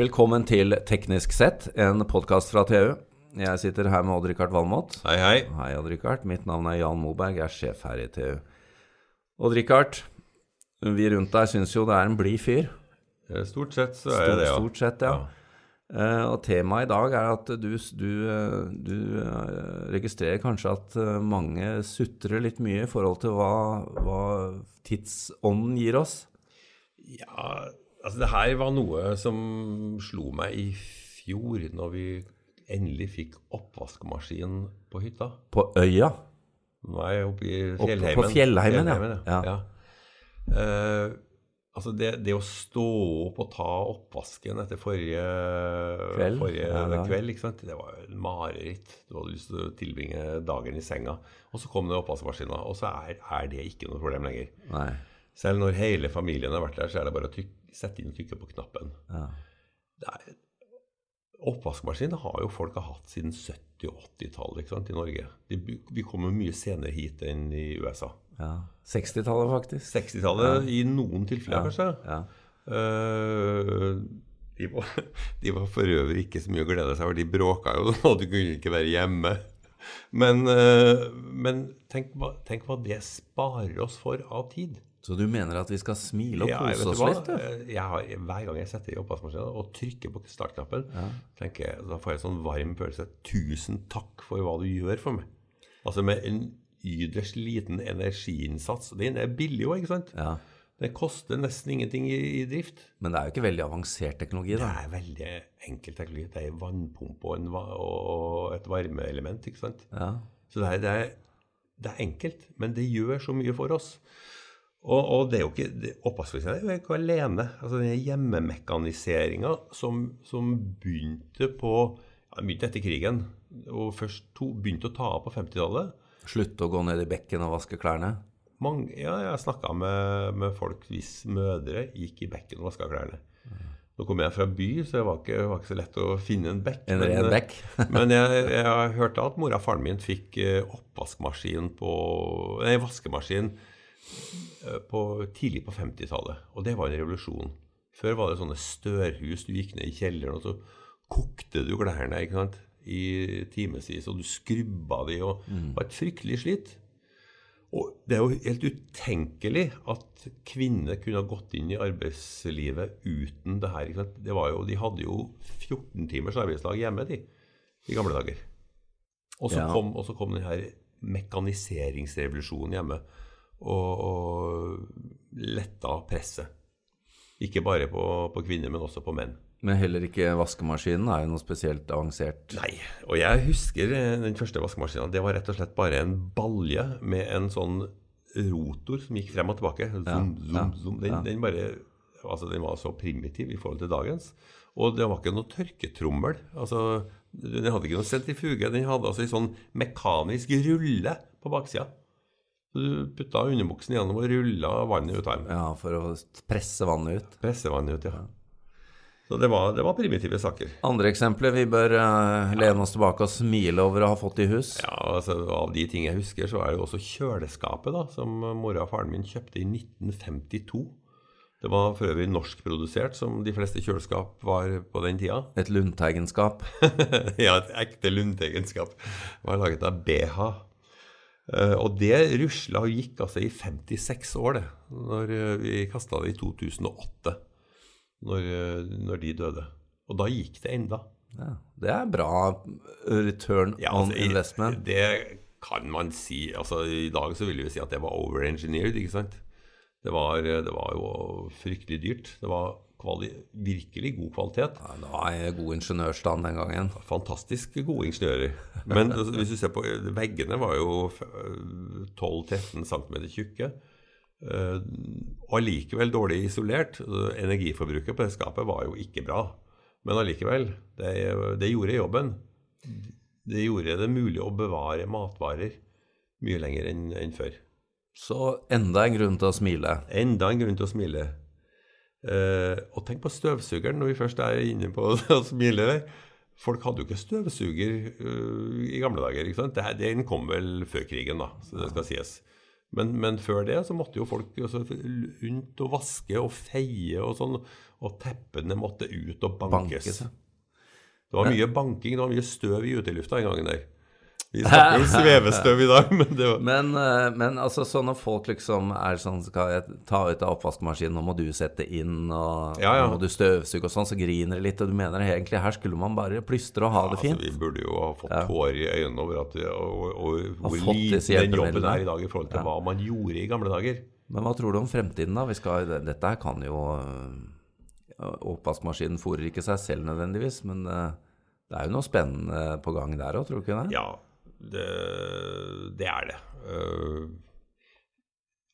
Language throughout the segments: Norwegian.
Velkommen til Teknisk sett, en podkast fra TU. Jeg sitter her med Odd-Rikard Valmot. Hei, hei. Hei, Odd-Rikard. Mitt navn er Jan Moberg, jeg er sjef her i TU. Odd-Rikard, vi rundt deg syns jo det er en blid fyr. Eh, Stort sett så er jeg det, ja. stort sett, ja. Eh, og temaet i dag er at du, du, eh, du registrerer kanskje at mange sutrer litt mye i forhold til hva, hva tidsånden gir oss. Ja, altså det her var noe som slo meg i fjor, når vi endelig fikk oppvaskmaskin på hytta. På øya. Nå er oppe i fjellheimen. Oppe på fjellheimen. fjellheimen, ja. ja. Ja. Uh, altså det, det å stå opp og ta oppvasken etter forrige Kveld. forrige Ja, kveld, det var jo et mareritt. Du hadde lyst til å tilbringe dagen i senga. Og så kom det oppvaskmaskina, og så er, er det ikke noe problem lenger. Nei. Selv når hele familien har vært der, så er det bare å trykke, sette inn og trykke på knappen. Ja. Det er, oppvaskmaskin har jo folk hatt siden 70- og 80-tallet i Norge. De, vi kommer mye senere hit enn i USA. ja. 60-tallet, faktisk. 60-tallet i noen tilfeller, Ja. kanskje. Ja. Eh, de, var, de var for øvrig ikke så mye å glede seg over. De bråka jo, og du kunne ikke være hjemme. Men, eh, men tenk, tenk hva det sparer oss for av tid. Så du mener at vi skal smile og Ja, kose vet oss hva, litt? Eh, Jeg har, hver gang jeg setter i oppvaskmaskinen og trykker på startknappen, tenker jeg, da får jeg en sånn varm følelse. Tusen takk for hva du gjør for meg. Altså med en ytterst liten energiinnsats. Den er billig òg, ikke sant? Ja. Det koster nesten ingenting i, i drift. Men det er jo ikke veldig avansert teknologi, Det er veldig enkel teknologi. Det er en vannpumpe og, en, va- og et varmeelement, ikke sant? Ja. Så det er, det, er, det er enkelt, men det gjør så mye for oss. Og, og det er jo ikke Oppvaskmaskinen er jo ikke alene. Altså den hjemmemekaniseringa som, som begynte på ja, begynte etter krigen, og først to, begynte å ta av på 50-tallet. Slutte å gå ned i bekken og vaske klærne. Mange, ja, jeg snakka med, med folk hvis mødre gikk i bekken og vaska klærne. Nå kommer jeg fra by, så det var ikke, var ikke så lett å finne en bekk. En ren bekk. men jeg, jeg hørte at mora og faren min fikk eh, oppvaskmaskin på Nei, vaskemaskin eh, på, tidlig på 50-tallet. Og det var en revolusjon. Før var det sånne størhus. Du gikk ned i kjelleren, og så kokte du klærne ikke sant? i timevis. Og du skrubba de, og det var et fryktelig slit. Og det er jo helt utenkelig at kvinner kunne ha gått inn i arbeidslivet uten det her. Det var jo, de hadde jo 14 timers arbeidsdag hjemme, de, i gamle dager. Og så Ja. kom, kom denne mekaniseringsrevolusjonen hjemme og, og letta presset. Ikke bare på, på kvinner, men også på menn. Men heller ikke vaskemaskinen er jo noe spesielt avansert. Nei, og jeg husker eh, den første vaskemaskinen. Det var rett og slett bare en balje med en sånn rotor som gikk frem og tilbake. Zoom, zoom, ja, zoom. Den, ja. den, bare, altså, den var så primitiv i forhold til dagens. Og det var ikke noe tørketrommel. Altså, den hadde ikke noe sentrifuge. Den hadde altså en sånn mekanisk rulle på baksida. Så du putta underbuksen gjennom og rulla vannet ut av dem. Ja, for å presse vannet ut. Presse vannet ut, ja. Så det var, det var primitive saker. Andre eksempler vi bør uh, lene oss tilbake og smile over å ha fått i hus. Ja, altså Av de ting jeg husker, så er det jo også kjøleskapet da, som mora og faren min kjøpte i 1952. Det var for øvrig norskprodusert, som de fleste kjøleskap var på den tida. Et Lundteigenskap. ja, et ekte Lundteigenskap. Var laget av BH. Eh, og det rusla og gikk altså i 56 år, det. Når eh, vi kasta det i 2008. Når, eh, når de døde. Og da gikk det enda. Ja, det er bra return Ja, on altså, i- investment. Det kan man si. Altså, I dag så ville vi si at det var overengineered, ikke sant. Det var, det var jo fryktelig dyrt. Det var virkelig god kvalitet. Ja, det var god ingeniørstand den gangen. Fantastisk gode ingeniører. Men altså, hvis du ser på Veggene var jo 12-13 cm tjukke. Eh, Og allikevel dårlig isolert. Energiforbruket på det skapet var jo ikke bra. Men allikevel, det, det gjorde jobben. Det gjorde det mulig å bevare matvarer mye lenger enn enn før. Så enda en grunn til å smile. Enda en grunn til å smile. Eh, og tenk på støvsugeren når vi først er inne på å smile. der. Folk hadde jo ikke støvsuger uh, i gamle dager. ikke sant? Det, den kom vel før krigen, da, så det skal sies. Men, men, før det så måtte jo folk altså, rundt og vaske og feie og sånn. Og teppene måtte ut og bankes. Bankes, Det var mye banking, det var mye støv i utelufta en gang der. Vi snakker jo svevestøv i dag, men det var men, eh, men, altså, så når folk liksom er sånn Skal jeg ta ut av oppvaskmaskinen, nå må du sette inn, og ja, ja. nå må du støvsuge og sånn, så griner det litt. Og du mener egentlig her skulle man bare plystre og ha det fint? Altså, vi burde jo ha fått ja. tårer i øynene over at, og, og, og hvor liten den jobben er i dag i forhold til hva man gjorde i gamle dager. Men hva tror du om fremtiden, da? Skal, dette her kan jo Oppvaskmaskinen fôrer ikke seg selv nødvendigvis, men eh, det er jo noe spennende på gang der òg, tror du ikke det? Ja, det, det er det. Uh,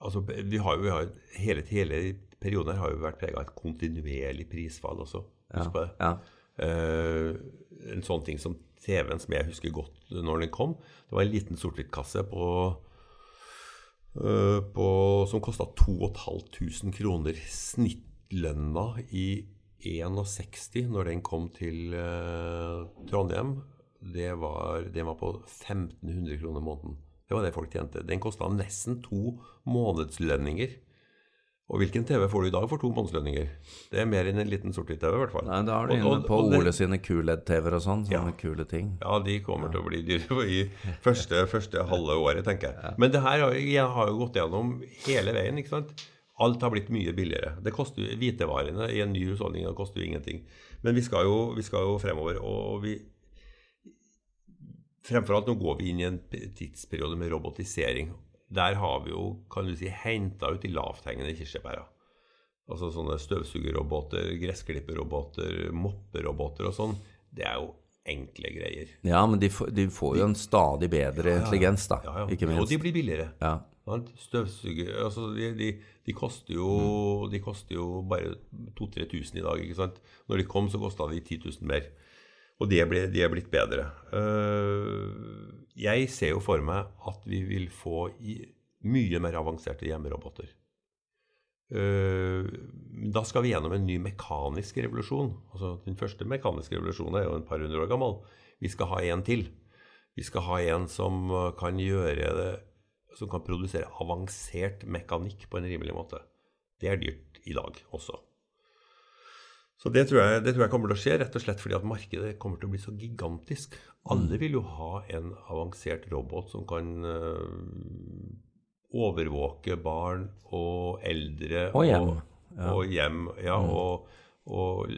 altså, vi har jo vi har, hele, hele perioden har jo vært prega av et kontinuerlig prisfall også. Husk på det. Ja. Uh, en sånn ting som TV-en, som jeg husker godt når den kom, det var en liten sort-hvitt-kasse på, uh, på, som kosta 2500 kroner. Snittlønna i 61 når den kom til Trondheim det var, den var på 1500 kroner måneden. Det var det folk tjente. Den kosta nesten to månedslønninger. Og hvilken TV får du i dag for to månedslønninger? Det er mer enn en liten sort-hvitt-TV, i hvert fall. Nei, Da er du inne på og, og, Ole sine QLED-TV-er og sånn. Sånne ja. kule ting. Ja, de kommer ja. til å bli dyre i første, første halve året, tenker jeg. Men det her har, jeg har jo gått gjennom hele veien. ikke sant? Alt har blitt mye billigere. Det koster Hvitevarene i en ny husholdning det koster jo ingenting. Men vi skal jo, vi skal jo fremover. og vi Fremfor alt nå går vi inn i en tidsperiode med robotisering. Der har vi jo kan du si, henta ut de lavthengende kirsebæra. Altså sånne støvsugerroboter, gressklipperroboter, mopperoboter og sånn. Det er jo enkle greier. Ja, men de, får, de får jo en stadig bedre ja, ja, intelligens, da. Ja, ikke minst. Og de blir billigere. Støvsuger altså de, de, de, koster jo, mm. de koster jo bare 2000-3000 i dag. ikke sant? Når de kom, så kosta de 10 000 mer. Og de er, blitt, de er blitt bedre. Eh, jeg ser jo for meg at vi vil få mye mer avanserte hjemmeroboter. Eh, da skal vi gjennom en ny mekanisk revolusjon. Altså, den første mekaniske revolusjonen er jo en par hundre år gammel. Vi skal ha en til. Vi skal ha en som kan gjøre det som kan produsere avansert mekanikk på en rimelig måte. Det er dyrt i dag også. Så det tror, jeg, det tror, jeg, kommer til å skje, rett og slett fordi at markedet kommer til å bli så gigantisk. Alle vil jo ha en avansert robot som kan uh, overvåke barn og eldre og hjem. Og, ja. Og, hjem, ja, mm. og, og,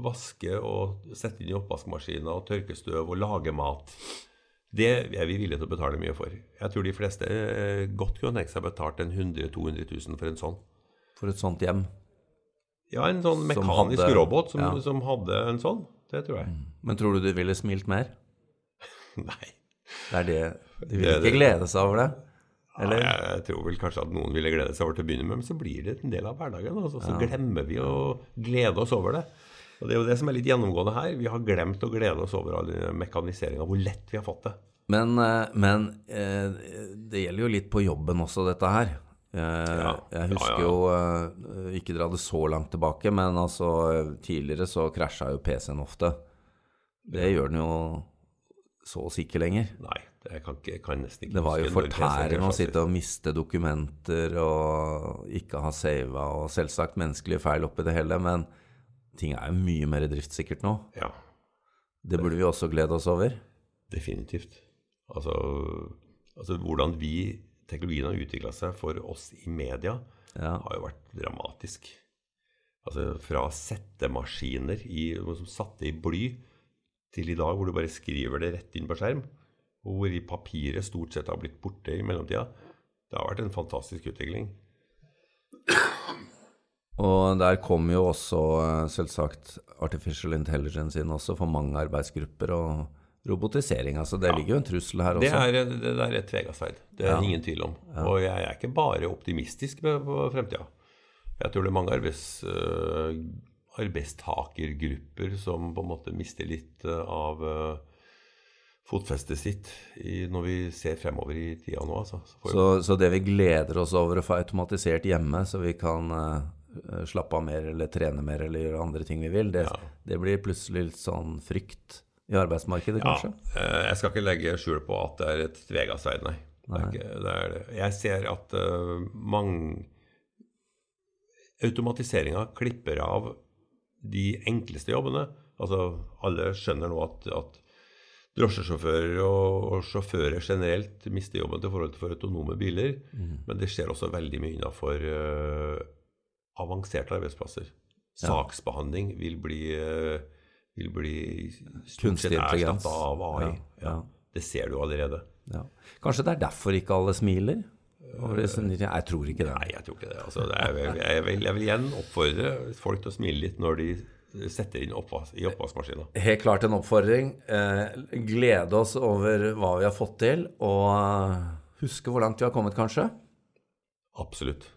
vaske og sette inn i oppvaskmaskiner og tørke støv og lage mat. Det er vi villige til å betale mye for. Jeg tror de fleste eh, godt kunne tenkt seg betalt en 100 000-200 000 for en sånn. For et sånt hjem? Ja, en sånn mekanisk hadde, robot som, ja. som, hadde en sånn. Det tror jeg. Mm. Men tror du du ville smilt mer? Nei. Det er det De vil ikke glede seg over det? Eller? Ja, jeg, tror vel kanskje at noen ville glede seg over til å begynne med, men så blir det en del av hverdagen. Altså, så ja. glemmer vi å glede oss over det. Og Det er jo det som er litt gjennomgående her. Vi har glemt å glede oss over all mekaniseringa, hvor lett vi har fått det. Men, eh, men, eh, det gjelder jo litt på jobben også, dette her. Jeg, jeg husker jo uh, Ikke dra det så langt tilbake, men altså tidligere så krasja jo PC-en ofte. Det gjør den jo så si ikke lenger. Nei, det kan, ikke, kan nesten ikke Det var jo fortærende å sitte og miste dokumenter og ikke ha sava, og selvsagt menneskelige feil oppi det hele, men ting er jo mye mer driftssikkert nå. Ja. Det burde vi også glede oss over. Definitivt. Altså, altså hvordan vi teknologien har utvikla seg for oss i media, ja. har jo vært dramatisk. Altså fra settemaskiner i, som satte i bly, til i dag hvor du bare skriver det rett inn på skjerm, og hvor i papiret stort sett har blitt borte i mellomtida. Det har vært en fantastisk utvikling. Og der kommer jo også eh, selvsagt artificial intelligence inn også for mange arbeidsgrupper. og robotisering. altså Det ja. ligger jo en trussel her også. Det er, det er et tvegasverd. Det er ja. ingen tvil om. Ja. Og jeg er ikke bare optimistisk på fremtida. Jeg tror det er mange arbeids, uh, arbeidstakergrupper som på en måte mister litt uh, av uh, fotfestet sitt i, når vi ser fremover i tida nå. Altså. Så, så, så, det vi gleder oss over å få automatisert hjemme, så vi kan slappe av mer eller trene mer eller gjøre andre ting vi vil, det, det blir plutselig litt sånn frykt i arbeidsmarkedet, kanskje? Ja, eh, jeg skal ikke legge skjul på at det er et tvega sverd, nei. Det er det er. Jeg ser at uh, mange Automatiseringa klipper av de enkleste jobbene. Altså, alle skjønner nå at, at drosjesjåfører og, og, sjåfører generelt mister jobben til forhold til for autonome biler. Mm. Men det skjer også veldig mye innenfor uh, avanserte arbeidsplasser. Ja. Saksbehandling vil bli, uh, vil bli kunstig intelligens. av AI. Ja. Ja. Det ser du allerede. Kanskje det er derfor ikke alle smiler? Jeg tror ikke det. Nei, jeg tror ikke det. Altså, det er, jeg, vil, jeg, vil, igjen oppfordre folk til å smile litt når de setter inn oppvas, i oppvaskmaskina. Helt klart en oppfordring. Eh, glede oss over hva vi har fått til, og huske hvor langt vi har kommet, kanskje? Absolutt.